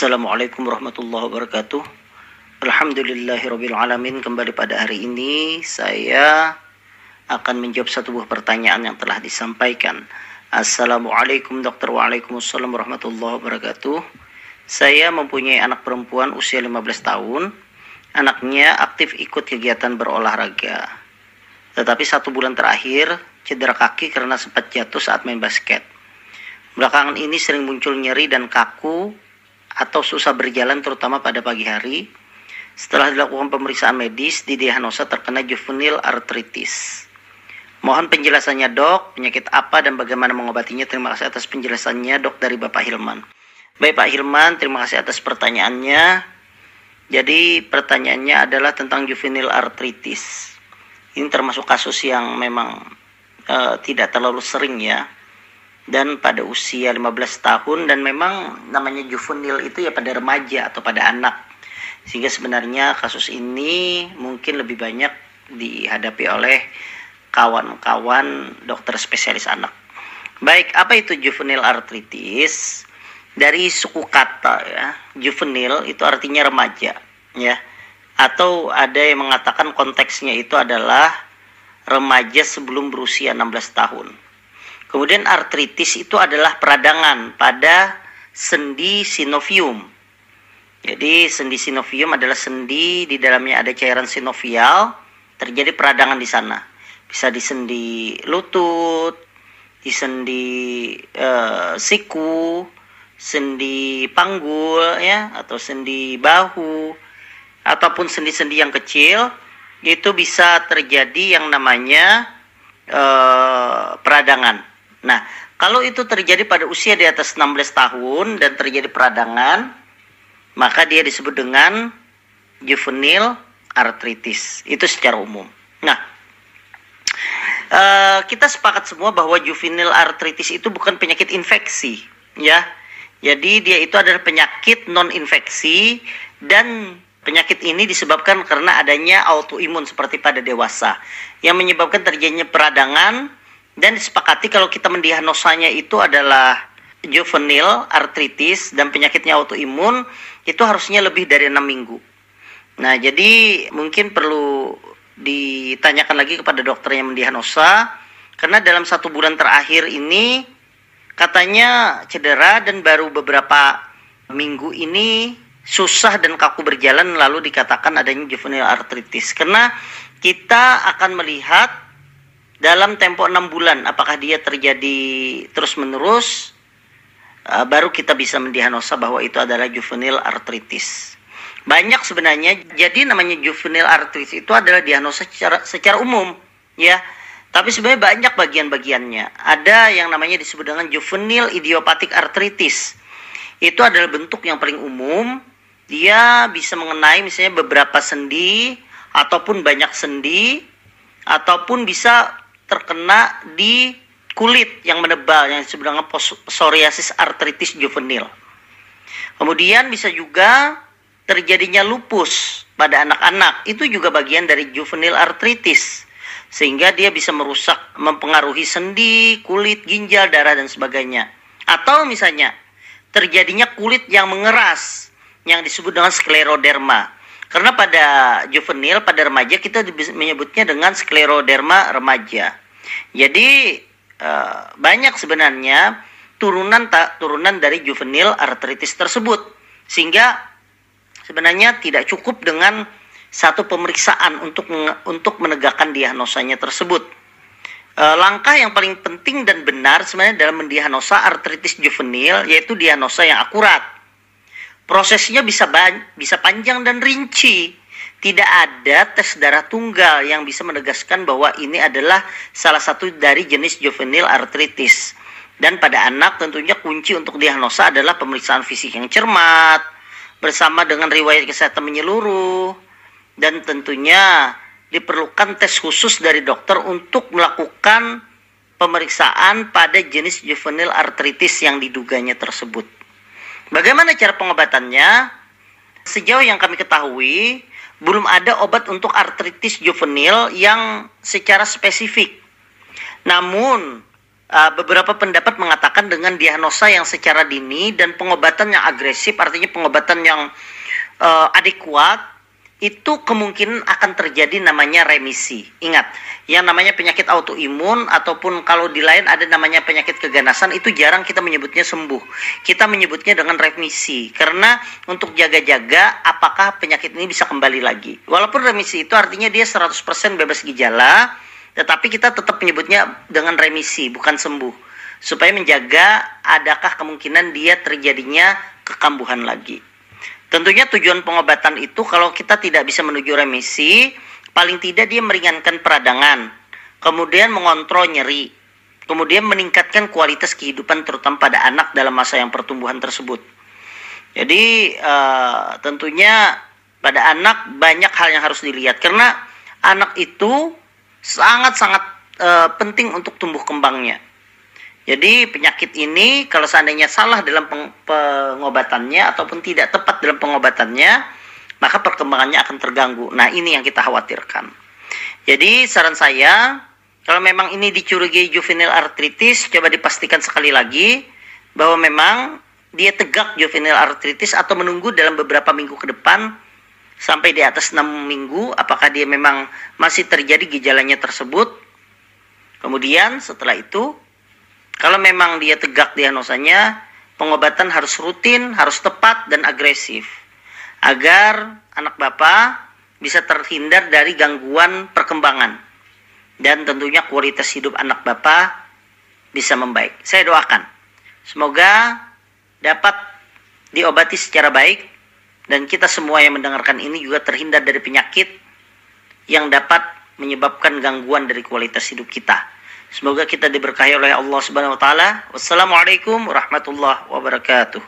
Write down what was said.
Assalamualaikum warahmatullahi wabarakatuh. Alhamdulillahirrabbilalamin. Kembali pada hari ini saya akan menjawab satu buah pertanyaan yang telah disampaikan. Assalamualaikum dokter Waalaikumsalam warahmatullahi wabarakatuh. Saya mempunyai anak perempuan usia 15 tahun. Anaknya aktif ikut kegiatan berolahraga. Tetapi satu bulan terakhir cedera kaki karena sempat jatuh saat main basket. Belakangan ini sering muncul nyeri dan kaku atau susah berjalan terutama pada pagi hari. Setelah dilakukan pemeriksaan medis, didiagnosa terkena juvenile arthritis. Mohon penjelasannya dok, penyakit apa dan bagaimana mengobatinya. Terima kasih atas penjelasannya dok dari Bapak Hilman. Baik Pak Hilman, terima kasih atas pertanyaannya. Jadi pertanyaannya adalah tentang juvenile arthritis. Ini termasuk kasus yang memang uh, tidak terlalu sering ya dan pada usia 15 tahun dan memang namanya juvenil itu ya pada remaja atau pada anak sehingga sebenarnya kasus ini mungkin lebih banyak dihadapi oleh kawan-kawan dokter spesialis anak. Baik, apa itu juvenile arthritis? Dari suku kata ya, juvenil itu artinya remaja ya. Atau ada yang mengatakan konteksnya itu adalah remaja sebelum berusia 16 tahun. Kemudian artritis itu adalah peradangan pada sendi sinovium. Jadi sendi sinovium adalah sendi di dalamnya ada cairan sinovial, terjadi peradangan di sana. Bisa di sendi lutut, di sendi uh, siku, sendi panggul ya atau sendi bahu ataupun sendi-sendi yang kecil itu bisa terjadi yang namanya uh, peradangan. Nah, kalau itu terjadi pada usia di atas 16 tahun dan terjadi peradangan, maka dia disebut dengan juvenile arthritis. Itu secara umum. Nah, uh, kita sepakat semua bahwa juvenile arthritis itu bukan penyakit infeksi, ya. Jadi dia itu adalah penyakit non infeksi dan penyakit ini disebabkan karena adanya autoimun seperti pada dewasa yang menyebabkan terjadinya peradangan dan disepakati kalau kita mendiagnosanya itu adalah juvenile arthritis dan penyakitnya autoimun itu harusnya lebih dari enam minggu. Nah, jadi mungkin perlu ditanyakan lagi kepada dokter yang mendiagnosa karena dalam satu bulan terakhir ini katanya cedera dan baru beberapa minggu ini susah dan kaku berjalan lalu dikatakan adanya juvenile arthritis karena kita akan melihat dalam tempo enam bulan apakah dia terjadi terus menerus uh, baru kita bisa mendiagnosa bahwa itu adalah juvenile arthritis banyak sebenarnya jadi namanya juvenile arthritis itu adalah diagnosa secara secara umum ya. Tapi sebenarnya banyak bagian-bagiannya. Ada yang namanya disebut dengan juvenile idiopathic arthritis itu adalah bentuk yang paling umum. Dia bisa mengenai misalnya beberapa sendi ataupun banyak sendi ataupun bisa terkena di kulit yang menebal yang disebut dengan psoriasis arthritis juvenil. Kemudian bisa juga terjadinya lupus pada anak-anak. Itu juga bagian dari juvenile arthritis. Sehingga dia bisa merusak, mempengaruhi sendi, kulit, ginjal, darah, dan sebagainya. Atau misalnya terjadinya kulit yang mengeras yang disebut dengan skleroderma. Karena pada juvenil, pada remaja kita menyebutnya dengan skleroderma remaja. Jadi uh, banyak sebenarnya turunan tak turunan dari juvenil arthritis tersebut. Sehingga sebenarnya tidak cukup dengan satu pemeriksaan untuk untuk menegakkan diagnosanya tersebut. E, langkah yang paling penting dan benar sebenarnya dalam mendiagnosa artritis juvenil yaitu diagnosa yang akurat Prosesnya bisa bisa panjang dan rinci. Tidak ada tes darah tunggal yang bisa menegaskan bahwa ini adalah salah satu dari jenis juvenile arthritis. Dan pada anak tentunya kunci untuk diagnosa adalah pemeriksaan fisik yang cermat bersama dengan riwayat kesehatan menyeluruh dan tentunya diperlukan tes khusus dari dokter untuk melakukan pemeriksaan pada jenis juvenile arthritis yang diduganya tersebut. Bagaimana cara pengobatannya? Sejauh yang kami ketahui, belum ada obat untuk artritis juvenil yang secara spesifik. Namun, uh, beberapa pendapat mengatakan dengan diagnosa yang secara dini dan pengobatan yang agresif, artinya pengobatan yang uh, adekuat, itu kemungkinan akan terjadi namanya remisi. Ingat, yang namanya penyakit autoimun ataupun kalau di lain ada namanya penyakit keganasan itu jarang kita menyebutnya sembuh. Kita menyebutnya dengan remisi karena untuk jaga-jaga apakah penyakit ini bisa kembali lagi. Walaupun remisi itu artinya dia 100% bebas gejala, tetapi kita tetap menyebutnya dengan remisi bukan sembuh supaya menjaga adakah kemungkinan dia terjadinya kekambuhan lagi. Tentunya tujuan pengobatan itu kalau kita tidak bisa menuju remisi, paling tidak dia meringankan peradangan, kemudian mengontrol nyeri, kemudian meningkatkan kualitas kehidupan terutama pada anak dalam masa yang pertumbuhan tersebut. Jadi uh, tentunya pada anak banyak hal yang harus dilihat karena anak itu sangat-sangat uh, penting untuk tumbuh kembangnya. Jadi penyakit ini kalau seandainya salah dalam pengobatannya ataupun tidak tepat dalam pengobatannya, maka perkembangannya akan terganggu. Nah, ini yang kita khawatirkan. Jadi saran saya, kalau memang ini dicurigai juvenile arthritis, coba dipastikan sekali lagi bahwa memang dia tegak juvenile arthritis atau menunggu dalam beberapa minggu ke depan sampai di atas 6 minggu apakah dia memang masih terjadi gejalanya tersebut. Kemudian setelah itu kalau memang dia tegak diagnosanya, pengobatan harus rutin, harus tepat dan agresif. Agar anak bapak bisa terhindar dari gangguan perkembangan. Dan tentunya kualitas hidup anak bapak bisa membaik. Saya doakan. Semoga dapat diobati secara baik dan kita semua yang mendengarkan ini juga terhindar dari penyakit yang dapat menyebabkan gangguan dari kualitas hidup kita. Semoga kita diberkahi oleh Allah Subhanahu wa taala. Wassalamualaikum warahmatullahi wabarakatuh.